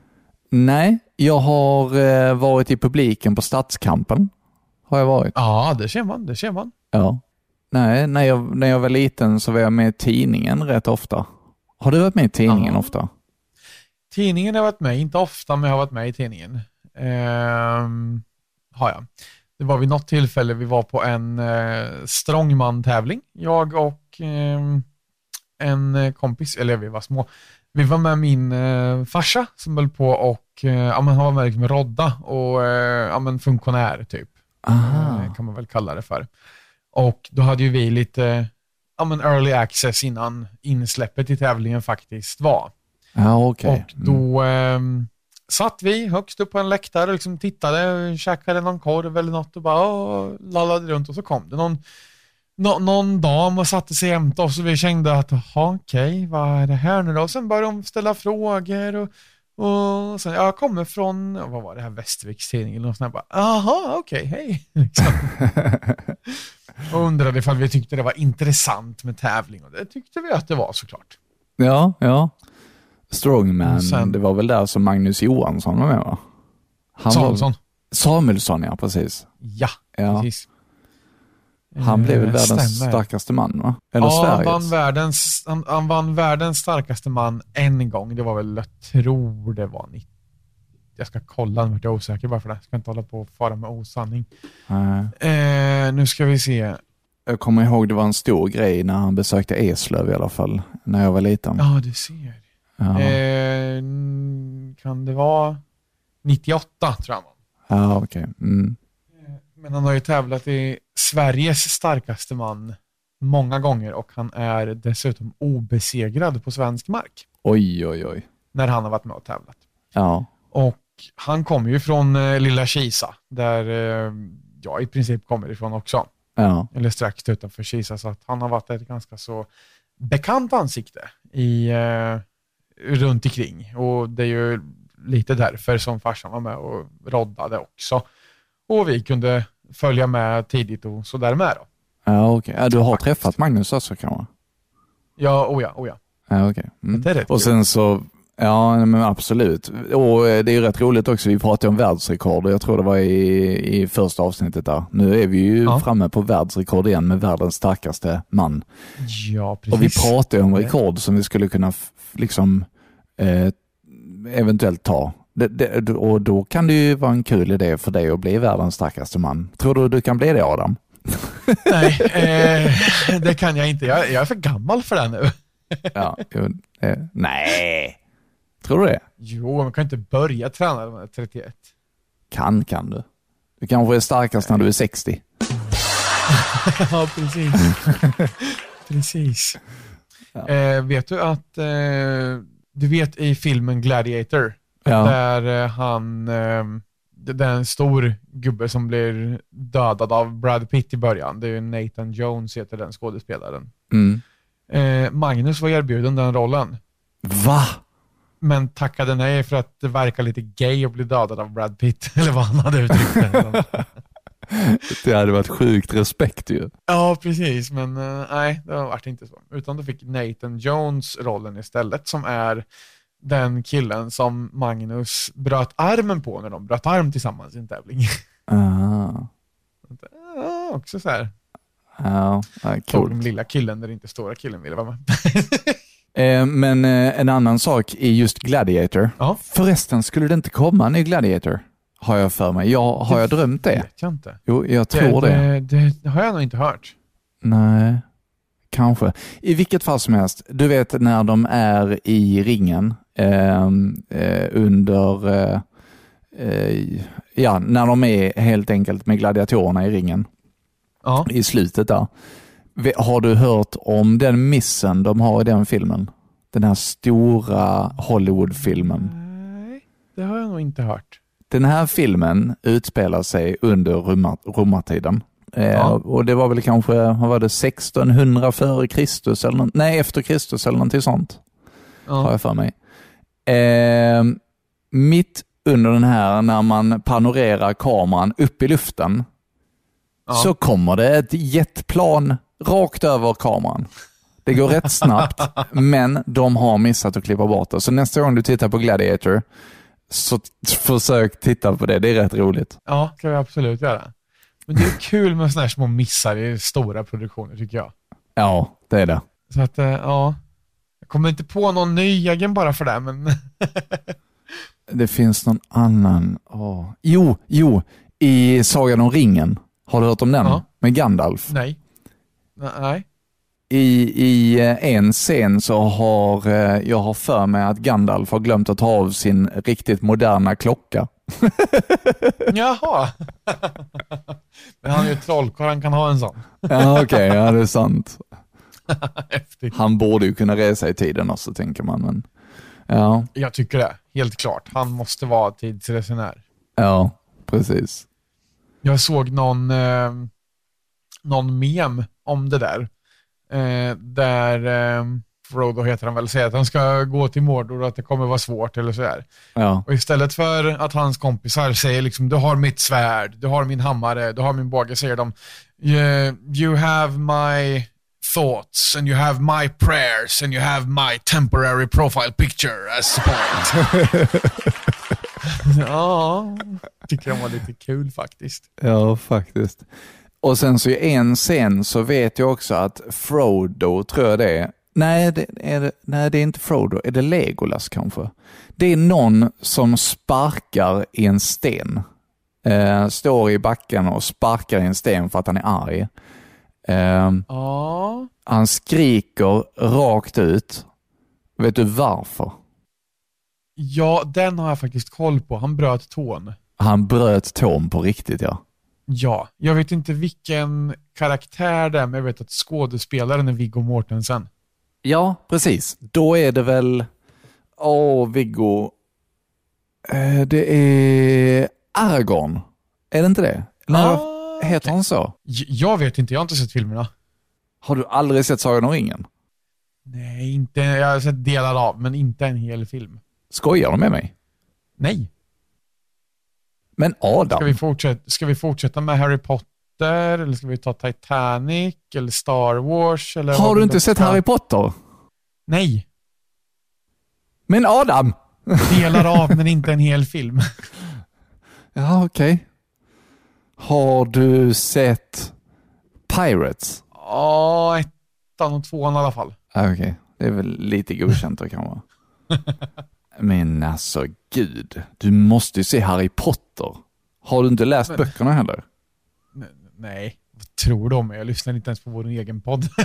Nej, jag har eh, varit i publiken på Stadskampen. Har jag varit. Ja, det ser man. Det ser man. Ja. Nej, när jag, när jag var liten så var jag med i tidningen rätt ofta. Har du varit med i tidningen Ja. ofta? Tidningen har jag varit med, inte ofta, men jag har varit med i tidningen. Ehm, har jag. Det var vid något tillfälle vi var på en eh, strongman-tävling. Jag och ehm, en eh, kompis, eller vi var små. Vi var med min eh, farsa som höll på och eh, ja, men han var med liksom rodda och eh, ja, men funktionär typ. Aha. eh, kan man väl kalla det för. Och då hade ju vi lite ja, men early access innan insläppet i tävlingen faktiskt var. Ja, okej. Och Mm. då ehm, satt vi högst upp på en läktare och liksom tittade, käkade någon korv eller något och bara åh, lallade runt och så kom det någon, nå, någon dam och satte sig jämte oss och vi kände att okej, vad är det här nu då? Och sen började de ställa frågor och, och sen, jag kommer från, vad var det här, Västerviks tidning eller något sånt där. Bara, Jaha, okej, hej. Liksom. och undrade ifall vi tyckte det var intressant med tävling och det tyckte vi att det var såklart. Ja, ja. Strongman, Och sen- det var väl där som Magnus Johansson var med va? Han var- Samuelsson. Samuelsson, ja precis. Ja, Ja. precis. Han blev väl Eh, världens stämmer. starkaste man va? Eller ja, han vann, Sveriges? världens, han, han vann världens starkaste man en gång. Det var väl, jag tror det var 90. Jag ska kolla, nu vart jag osäker bara för det. Jag ska inte hålla på och fara med osanning. Eh, nu ska vi se. Jag kommer ihåg det var en stor grej när han besökte Eslöv i alla fall, när jag var liten. Ja, du ser. Eh, kan det vara 98 tror jag ja okej. Mm. Men han har ju tävlat i Sveriges starkaste man många gånger och han är dessutom obesegrad på svensk mark Oj, oj, oj. när han har varit med och tävlat. Ja, Och han kommer ju från eh, lilla Kisa, där eh, jag i princip kommer ifrån också. ja, Eller strax utanför Kisa, så att han har varit ett ganska så bekant ansikte i, eh, runt omkring. Och det är ju lite därför som farsan var med och roddade också. Och vi kunde följa med tidigt och sådär med då. Ja, okej. Ja, du har träffat Magnus också kanske? Ja, oh ja, oh ja. Ja, okej. Mm. Och sen så, ja men absolut. Och eh, det är ju rätt roligt också, vi pratade om världsrekord och jag tror det var i, i första avsnittet där. Nu är vi ju Ja. framme på världsrekord igen med världens starkaste man. Ja, precis. Och vi pratar ju om rekord som vi skulle kunna liksom eh, eventuellt ta. Det, det, och då kan det ju vara en kul idé för dig att bli världens starkaste man. Tror du du kan bli det Adam? Nej, eh, det kan jag inte. Jag, jag är för gammal för det nu. Ja, jo, eh, nej, tror du det? Jo, man kan inte börja träna när man är 31. Kan, kan du. Du kanske är starkast när du är 60. Ja, precis. precis. Eh, vet du att, eh, du vet i filmen Gladiator, Ja. där eh, han, eh, det är en stor gubbe som blir dödad av Brad Pitt i början. Det är Nathan Jones heter den skådespelaren. Mm. Eh, Magnus var erbjuden den rollen, Va? Men tackade nej för att det verkar lite gay att bli dödad av Brad Pitt, eller vad han hade uttryckt det. Det hade varit sjukt respekt ju. Ja, precis, men eh, nej, det vart inte så. Utan då fick Nathan Jones rollen istället, som är den killen som Magnus bröt armen på när de bröt arm tillsammans i en tävling. Ah. ja, också så här. Ja, Tog coolt. den lilla killen där inte stora killen ville vara med. Eh, men eh, en annan sak i just Gladiator. Ja. Förresten, skulle det inte komma en ny Gladiator? Har jag för mig. Jag, har jag drömt det? vet jag inte. Jo, jag tror det. det. Det, det har jag nog inte hört. Nej, kanske. I vilket fall som helst, du vet när de är i ringen ehm, eh, under, eh, eh, ja, när de är helt enkelt med gladiatorerna i ringen Ja. i slutet där. Har du hört om den missen de har i den filmen? Den här stora Hollywood-filmen. Nej, det har jag nog inte hört. Den här filmen utspelar sig under roma- romartiden. Eh, Ja. Och det var väl kanske, var det, 1600 före Kristus eller nej efter Kristus eller någonting sånt, har Ja. jag för mig. Eh, mitt under den här, när man panorerar kameran upp i luften, Ja. så kommer det ett jetplan rakt över kameran. Det går rätt snabbt, men de har missat att klippa bort det. Så nästa gång du tittar på Gladiator, så försök titta på det. Det är rätt roligt. ja, kan vi absolut göra. Men det är kul med sådana här små missar i stora produktioner tycker jag. Ja, det är det. Så att, eh, ja. Jag kommer inte på någon ny egen bara för det, men Det finns någon annan. Åh. Jo, jo, i Sagan om ringen. Har du hört om den? Ja. Med Gandalf. nej. Nej. I, I eh, en scen så har eh, jag har för mig att Gandalf har glömt att ta av sin riktigt moderna klocka. Jaha. Men han är ju trollkarl, han kan ha en sån. Ja, okej, ja det är sant. Han borde ju kunna resa i tiden också, tänker man. Men, ja, Jag tycker det, helt klart. Han måste vara tidsresenär. ja, precis. Jag såg någon, eh, någon mem om det där. Eh, där eh, Frodo heter han väl, säger att han ska gå till Mordor och att det kommer vara svårt eller sådär. Ja, Och istället för att hans kompisar säger liksom, du har mitt svärd, du har min hammare, du har min båge, säger de, "You- you have my thoughts and you have my prayers and you have my temporary profile picture as support. ja, tycker de var lite kul faktiskt. ja, faktiskt. Och sen så i en scen så vet jag också att Frodo, tror jag det är, nej det är, det, nej, det är inte Frodo, är det Legolas kanske? Det är någon som sparkar i en sten. Eh, står i backen och sparkar i en sten för att han är arg. Eh, Ja, han skriker rakt ut. Vet du varför? ja, den har jag faktiskt koll på. Han bröt tån. Han bröt tån på riktigt ja. Ja, jag vet inte vilken karaktär det är, men jag vet att skådespelaren är Viggo Mortensen. Ja, precis. Då är det väl, åh Viggo, eh, det är Aragorn. Är det inte det? Nej, Ah, heter han så? J- Jag vet inte, jag har inte sett filmerna. Har du aldrig sett Sagan om ringen? Nej, inte, jag har sett delar av, men inte en hel film. Skojar du med mig? Nej. Men Adam, Ska vi, fortsätta, ska vi fortsätta med Harry Potter, eller ska vi ta Titanic, eller Star Wars? Eller har du inte sett ska- Harry Potter? Nej, Men Adam! delar av men inte en hel film. Ja, okej. Har du sett Pirates? Ja, ettan och tvåan i alla fall. Okej, det är väl lite godkänt då kanske. Men alltså gud, du måste ju se Harry Potter. Har du inte läst böckerna heller? Nej, vad tror du om mig? Jag lyssnar inte ens på vår egen podd.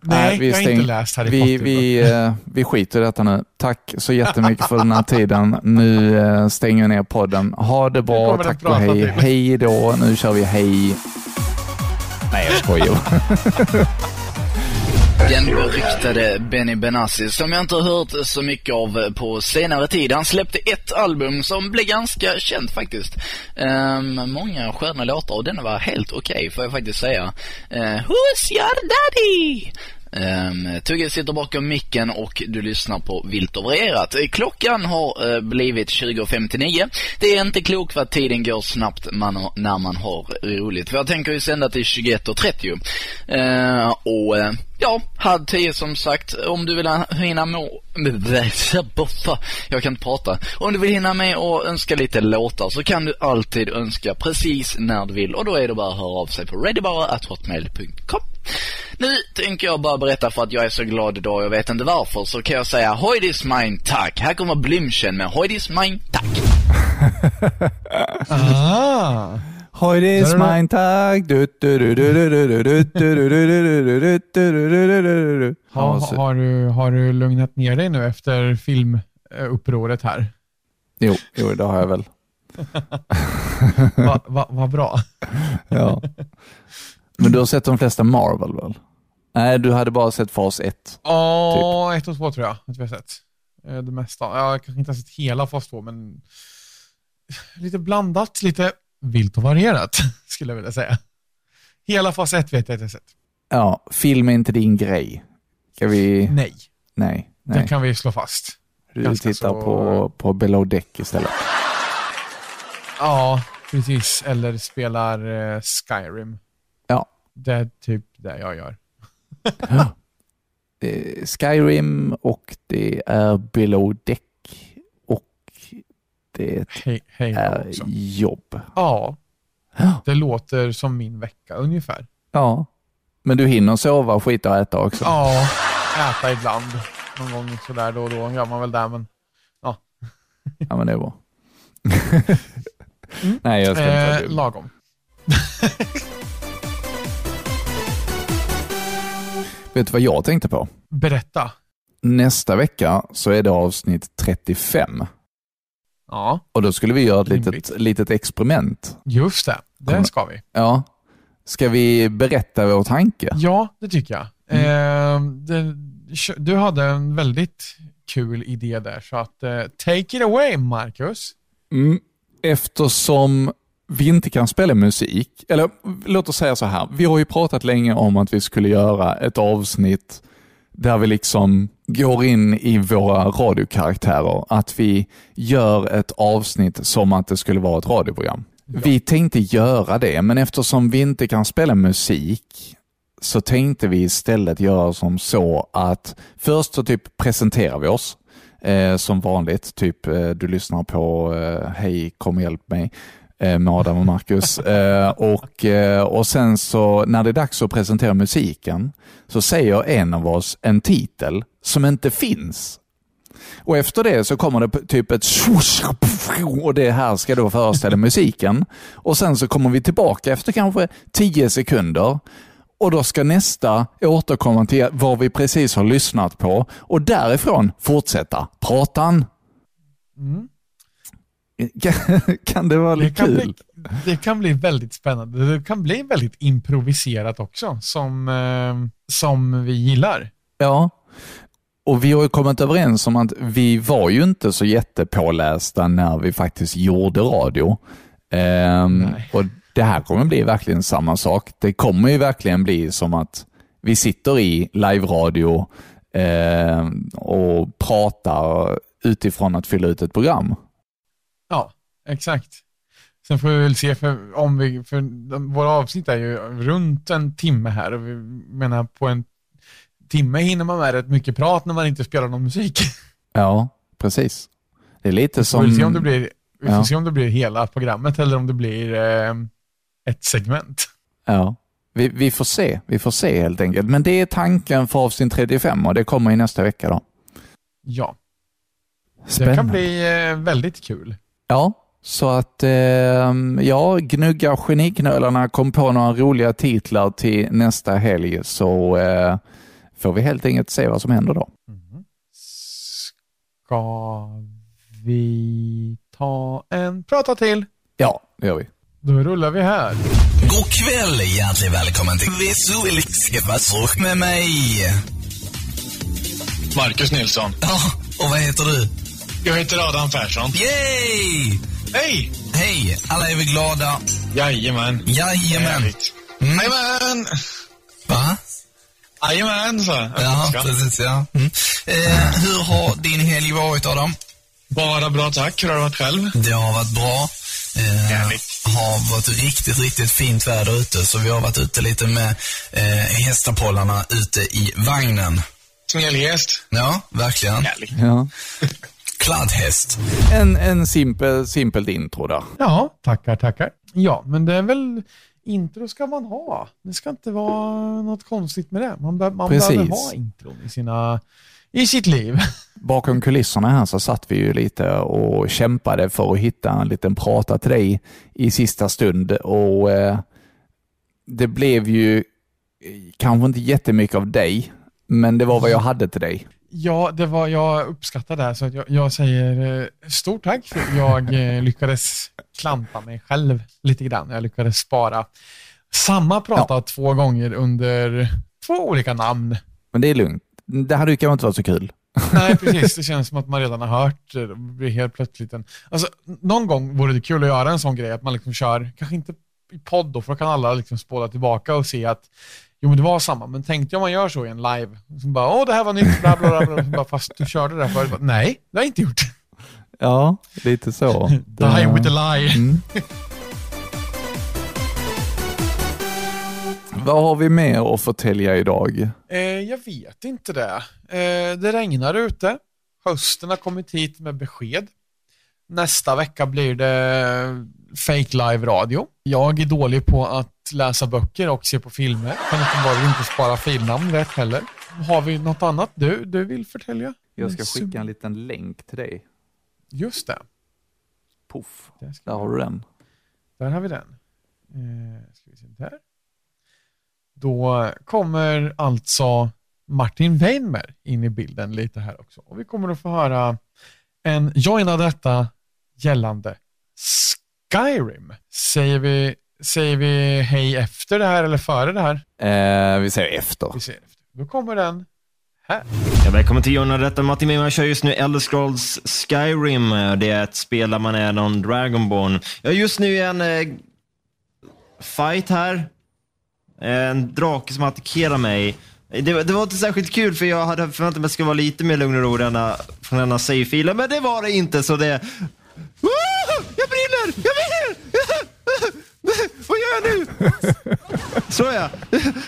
Nej, vi jag har stäng- inte läst Harry vi, Potter. vi, eh, vi skiter i detta nu. Tack så jättemycket för den här tiden. Nu eh, stänger jag ner podden. Ha det bra, tack och hej. till. Hej då, nu kör vi hej. Nej, jag skojar. Den beryktade Benny Benassi som jag inte har hört så mycket av på senare tid. Han släppte ett album som blev ganska känt faktiskt. Um, många sköna låtar och den var helt okej får jag faktiskt säga. Uh, Who's your daddy? Um, Tugge sitter bakom micken och du lyssnar på Vilt och varierat. Klockan har uh, blivit 20.59. Det är inte klokt vad tiden går snabbt man när man har roligt. För jag tänker ju sända till 21.30. Uh, ehm, och uh, ja, halv tio som sagt. Om du vill hinna med... Jag kan inte prata. Om du vill hinna med och önska lite låtar så kan du alltid önska precis när du vill. Och då är det bara att höra av sig på readybara.hotmail.com. Nu tänker jag bara berätta för att jag är så glad idag, jag vet inte varför, så kan jag säga Hoi dis tack. Här kommer Blimchen med Hoi dis tack. ah. Hoi dis tack. Har, du, har du lugnat ner dig nu efter filmupproret här? Jo, jo det har jag väl. Vad va, va bra. ja. Men du har sett de flesta Marvel väl? Nej, du hade bara sett fas 1. Ja, ett och två tror jag att vi har sett. Eh, Det mesta. Ja, Jag kanske inte har sett hela fas 2, men lite blandat, lite vilt och varierat skulle jag vilja säga. Hela fas 1 vet jag att jag har sett. Ja, film är inte din grej. Ska vi... Nej, Nej. det nej. kan vi slå fast. Du ganska tittar så- på, på Below Deck istället. Ja, precis. Eller spelar eh, Skyrim. Ja. Det är typ det jag gör. Det är Skyrim och det är Below Deck och det då är också. jobb. Ja, Ja. det låter som min vecka ungefär. ja. Men du hinner sova, skita och äta också? Ja, äta ibland. Någon gång sådär då och då gör man väl det, men Ja, men det är bra. Nej, jag ska inte eh, lagom. Vet du vad jag tänkte på? Berätta. Nästa vecka så är det avsnitt 35 Ja, och då skulle vi göra ett litet, litet experiment. just det. Det ska vi. Ja. Ska vi berätta vår tanke? Ja, det tycker jag. Eh, det, du hade en väldigt kul idé där, så att eh, take it away, Marcus. Mm. Eftersom vi inte kan spela musik, eller låt oss säga så här. Vi har ju pratat länge om att vi skulle göra ett avsnitt där vi liksom går in i våra radiokaraktärer. Att vi gör ett avsnitt som att det skulle vara ett radioprogram. Vi tänkte göra det, men eftersom vi inte kan spela musik så tänkte vi istället göra som så att först så typ presenterar vi oss eh, som vanligt. Typ eh, du lyssnar på eh, Hej kom och hjälp mig med Adam och Marcus. Eh, och, eh, och sen så när det är dags att presentera musiken så säger en av oss en titel som inte finns. Och efter det så kommer det typ ett och det här ska då föreställa musiken. Och sen så kommer vi tillbaka efter kanske 10 sekunder och då ska nästa återkomma till vad vi precis har lyssnat på och därifrån fortsätta pratan. Kan, kan det vara Det lite kan, kul? bli, det kan bli väldigt spännande. Det kan bli väldigt improviserat också, som, eh, som vi gillar. Ja. Och vi har ju kommit överens om att vi var ju inte så jättepålästa när vi faktiskt gjorde radio. Ehm, och Det här kommer bli verkligen samma sak. Det kommer ju verkligen bli som att vi sitter i live-radio ehm, och pratar utifrån att fylla ut ett program. Exakt. Sen får vi väl se, för, om vi, för de, våra avsnitt är ju runt en timme här och vi menar på en timme hinner man med rätt mycket prat när man inte spelar någon musik. Ja, precis. Det är lite Vi som... får se om det blir, vi får Ja. se om det blir hela programmet eller om det blir eh, ett segment. Ja. Vi, vi får se. Vi får se helt enkelt. Men det är tanken för avsnitt 35 och det kommer i nästa vecka då. Ja, det Spännande. kan bli eh, väldigt kul. Ja, så att eh, ja, gnugga geniknölarna kom på några roliga titlar till nästa helg så eh, får vi helt enkelt se vad som händer då. Ska vi ta en prata till? Ja, det gör vi. Då rullar vi här. God kväll, hjärtligt välkommen till Visuelskevasok med mig. Marcus Nilsson. Ja, och vad heter du? Jag heter Adam Persson. Yay! Hej! Hej, alla är vi glada? Jajamän. Jajamän. Mm. Jajamän! Va? Jajamän, sa jag. Ja, precis ja. Mm. Eh, hur har din helg varit Adam? Bara bra tack. Hur har det varit själv? Det har varit bra. Eh, Härligt. har varit riktigt, riktigt fint väder ute så vi har varit ute lite med eh, hästapollarna ute i vagnen. Smelhäst. Ja, verkligen. Härligt. Ja. Kladdhäst. En, en simpel, simpelt intro där. Ja, tackar, tackar. Ja, men det är väl intro ska man ha. Det ska inte vara något konstigt med det. Man, be- man Precis. behöver ha intron i, sina, i sitt liv. Bakom kulisserna här så satt vi ju lite och kämpade för att hitta en liten prata till dig i sista stund och eh, det blev ju eh, kanske inte jättemycket av dig, men det var vad jag hade till dig. Ja, det var, jag uppskattar det här, så att jag, jag säger eh, stort tack. För jag eh, lyckades klanta mig själv lite grann. Jag lyckades spara samma prata två gånger under två olika namn. Men det är lugnt. Det hade ju kanske inte varit så kul. Nej, precis. Det känns som att man redan har hört det. Det blir helt plötsligt en... Alltså, någon gång vore det kul att göra en sån grej, att man liksom kör, kanske inte i podd då, för då kan alla liksom spåla tillbaka och se att jo men det var samma, men tänk dig om man gör så i en live, som bara åh det här var nytt, bla bla bla, bla. Så bara, fast du körde det där förut. Bara, Nej, det har jag inte gjort. Ja, lite så. Die with a lie. Mm. Vad har vi mer att förtälja idag? Eh, jag vet inte det. Eh, det regnar ute. Hösten har kommit hit med besked. Nästa vecka blir det fake live radio. Jag är dålig på att läsa böcker och se på filmer. Kan uppenbarligen inte spara filnamn rätt heller. Har vi något annat du, du vill förtälja? Jag ska skicka en liten länk till dig. Just det. Puff, Där, ska där har du den. där har vi den. Eh, ska vi se där. Då kommer alltså Martin Weinmer in i bilden lite här också. Och vi kommer att få höra en join av detta gällande Skyrim. Säger vi, säger vi hej efter det här eller före det här? Eh, vi säger efter. Vi säger efter. Då kommer den här. Ja, välkommen till Jonna detta. Martin Mimman kör just nu Elder Scrolls Skyrim. Det är ett spel där man är någon Dragonborn. Jag är just nu i en eh, fight här. En drake som attackerar mig. Det, det var inte särskilt kul för jag hade förväntat mig att det skulle vara lite mer lugn och ro denna, från denna save-filen, men det var det inte så det... Jag brinner! Jag brinner! Vad gör jag nu? Så ja.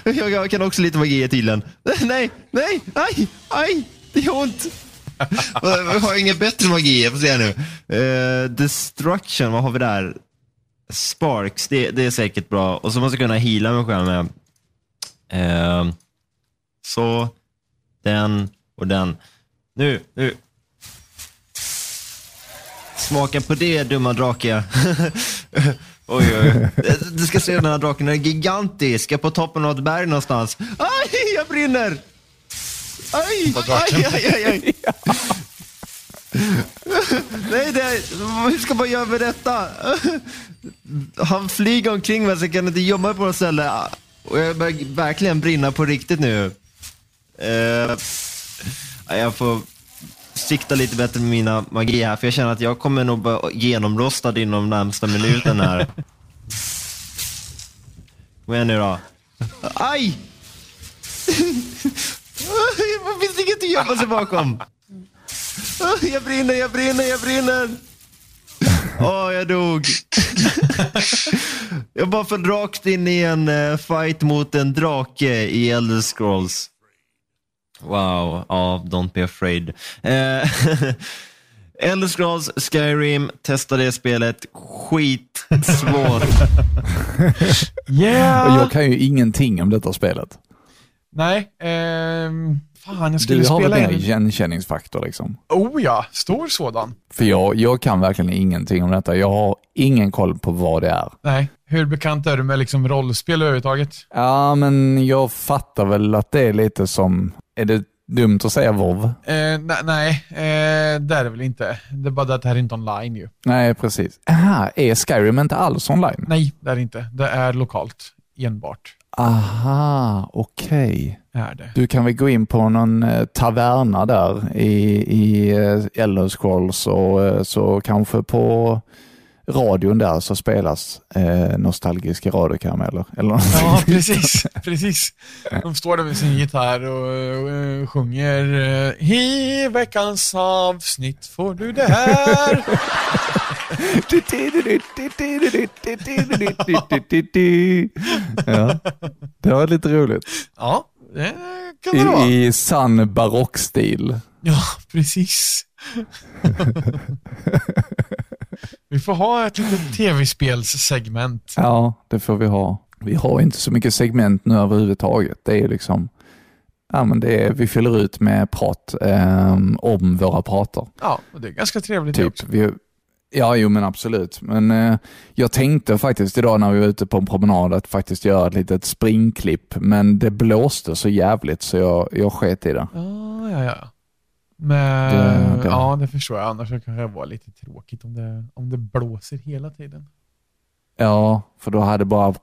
Jag, jag kan också lite magi tydligen. Nej, nej, aj, aj, det gör ont. Jag har inget bättre magi, jag får se nu. Eh, destruction, vad har vi där? Sparks, det, det är säkert bra. Och så måste jag kunna heala mig själv med. Eh, så, den och den. Nu, nu. Smaka på det, dumma drake. oj, oj. Du ska se den här draken, den är gigantisk. Jag är på toppen av ett berg någonstans. Aj, jag brinner! Aj, aj, aj, aj, aj. Nej, det är, hur ska man göra med detta? Han flyger omkring mig så jag kan inte gömma mig på något ställe. Och jag börjar verkligen brinna på riktigt nu. Eh, jag får sikta lite bättre med mina magi här, för jag känner att jag kommer nog vara genomrostad inom närmsta minuten här. Kom igen nu då. Aj! Det finns inget att gömma sig bakom. Jag brinner, jag brinner, jag brinner. Åh, jag dog. jag bara föll rakt in i en eh, fight mot en drake i Elder Scrolls. Wow, ja, don't be afraid. Eh, Elder Scrolls Skyrim, testa det spelet. Skitsvårt. Yeah! Och jag kan ju ingenting om detta spelet. Nej, ehm, fan jag skulle Du har väl spela in... igenkänningsfaktor liksom? Oh ja, stor sådan. För jag, jag kan verkligen ingenting om detta. Jag har ingen koll på vad det är. Nej, hur bekant är du med liksom rollspel överhuvudtaget? Ja, men jag fattar väl att det är lite som, är det dumt att säga WoW? Eh, ne- nej, eh, det är det väl inte. Det är bara det att det här är inte online ju. Nej, precis. Aha, är Skyrim inte alls online? Nej, det är det inte. Det är lokalt enbart. Aha, okej. Är det. Du kan väl gå in på någon eh, taverna där i, i eh, Elder Scrolls och eh, så kanske på radion där så spelas eh, nostalgiska radiokarameller. Eller. Ja, precis. precis. De står där med sin gitarr och eh, sjunger eh, I veckans avsnitt får du det här. ja, det var lite roligt. Ja, det kan det vara. I, i sann barockstil. Ja, precis. Vi får ha ett litet tv-spelssegment. Ja, det får vi ha. Vi har inte så mycket segment nu överhuvudtaget. Det är liksom, ja men det är, vi fyller ut med prat ehm, om våra pratar. Ja, och det är ganska trevligt Typ. också. Vi, ja, jo men absolut. Men eh, jag tänkte faktiskt idag när vi var ute på en promenad att faktiskt göra ett litet springklipp, men det blåste så jävligt så jag, jag sket i det. Ja, ja, ja. Men, Det- det- ja, det förstår jag. Annars kan det vara lite tråkigt om det, om det blåser hela tiden. Ja, för då hade bara...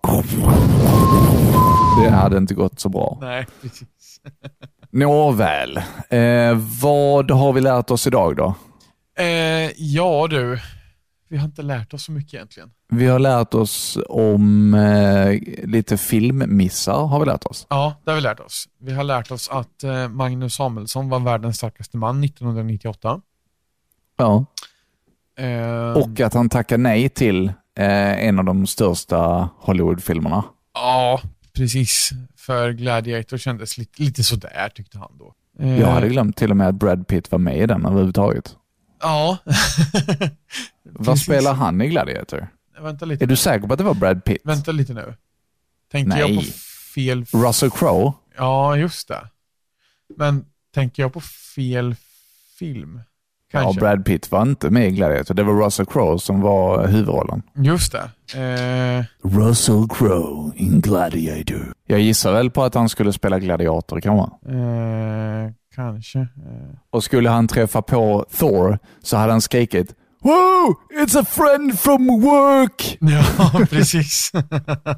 Det hade inte gått så bra. Nej, precis. Nåväl, eh, vad har vi lärt oss idag då? Eh, ja du, vi har inte lärt oss så mycket egentligen. Vi har lärt oss om eh, lite filmmissar, har vi lärt oss. Ja, det har vi lärt oss. Vi har lärt oss att eh, Magnus Samuelsson var världens starkaste man 1998. Ja. Eh, Och att han tackar nej till eh, en av de största Hollywoodfilmerna. Ja, precis. För Gladiator kändes lite, lite sådär tyckte han då. Eh, Jag hade glömt till och med att Brad Pitt var med i den överhuvudtaget. Ja. Vad spelar han i Gladiator? Vänta lite. Är du säker på att det var Brad Pitt? Vänta lite nu. Tänker Nej. jag på fel... Russell Crowe? Ja, just det. Men tänker jag på fel film? Kanske. Ja, Brad Pitt var inte med i Gladiator. Det var Russell Crowe som var huvudrollen. Just det. Eh, Russell Crowe in Gladiator. Jag gissar väl på att han skulle spela gladiator kanske. eh, kanske. Eh. Och skulle han träffa på Thor så hade han skrikit Wow! It's a friend from work! Ja, precis.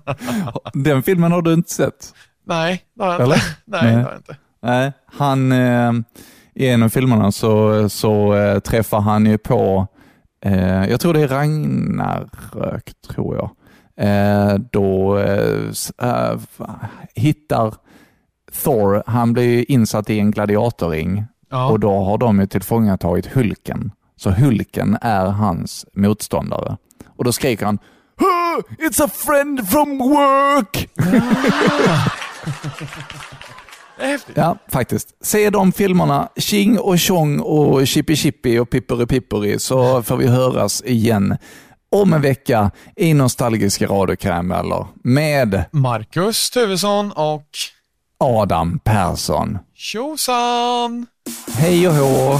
Den filmen har du inte sett? Nej, det har jag inte. Nej, Nej. det inte. Nej, han, eh, i en av filmerna så, så eh, träffar han ju på, eh, jag tror det är Ragnarök, tror jag. Eh, då eh, eh, hittar Thor, han blir insatt i en gladiatorring Ja. och då har de ju tillfångatagit Hulken. Så Hulken är hans motståndare. Och då skriker han "Ah, It's a friend from work! Ja, faktiskt. Se de filmerna, Tjing och Tjong och Chippy Chippy och Pipperi Pipperi så får vi höras igen om en vecka i nostalgiska radiokarameller med Marcus Tuvesson och Adam Persson. Tjosan! Hej och hå!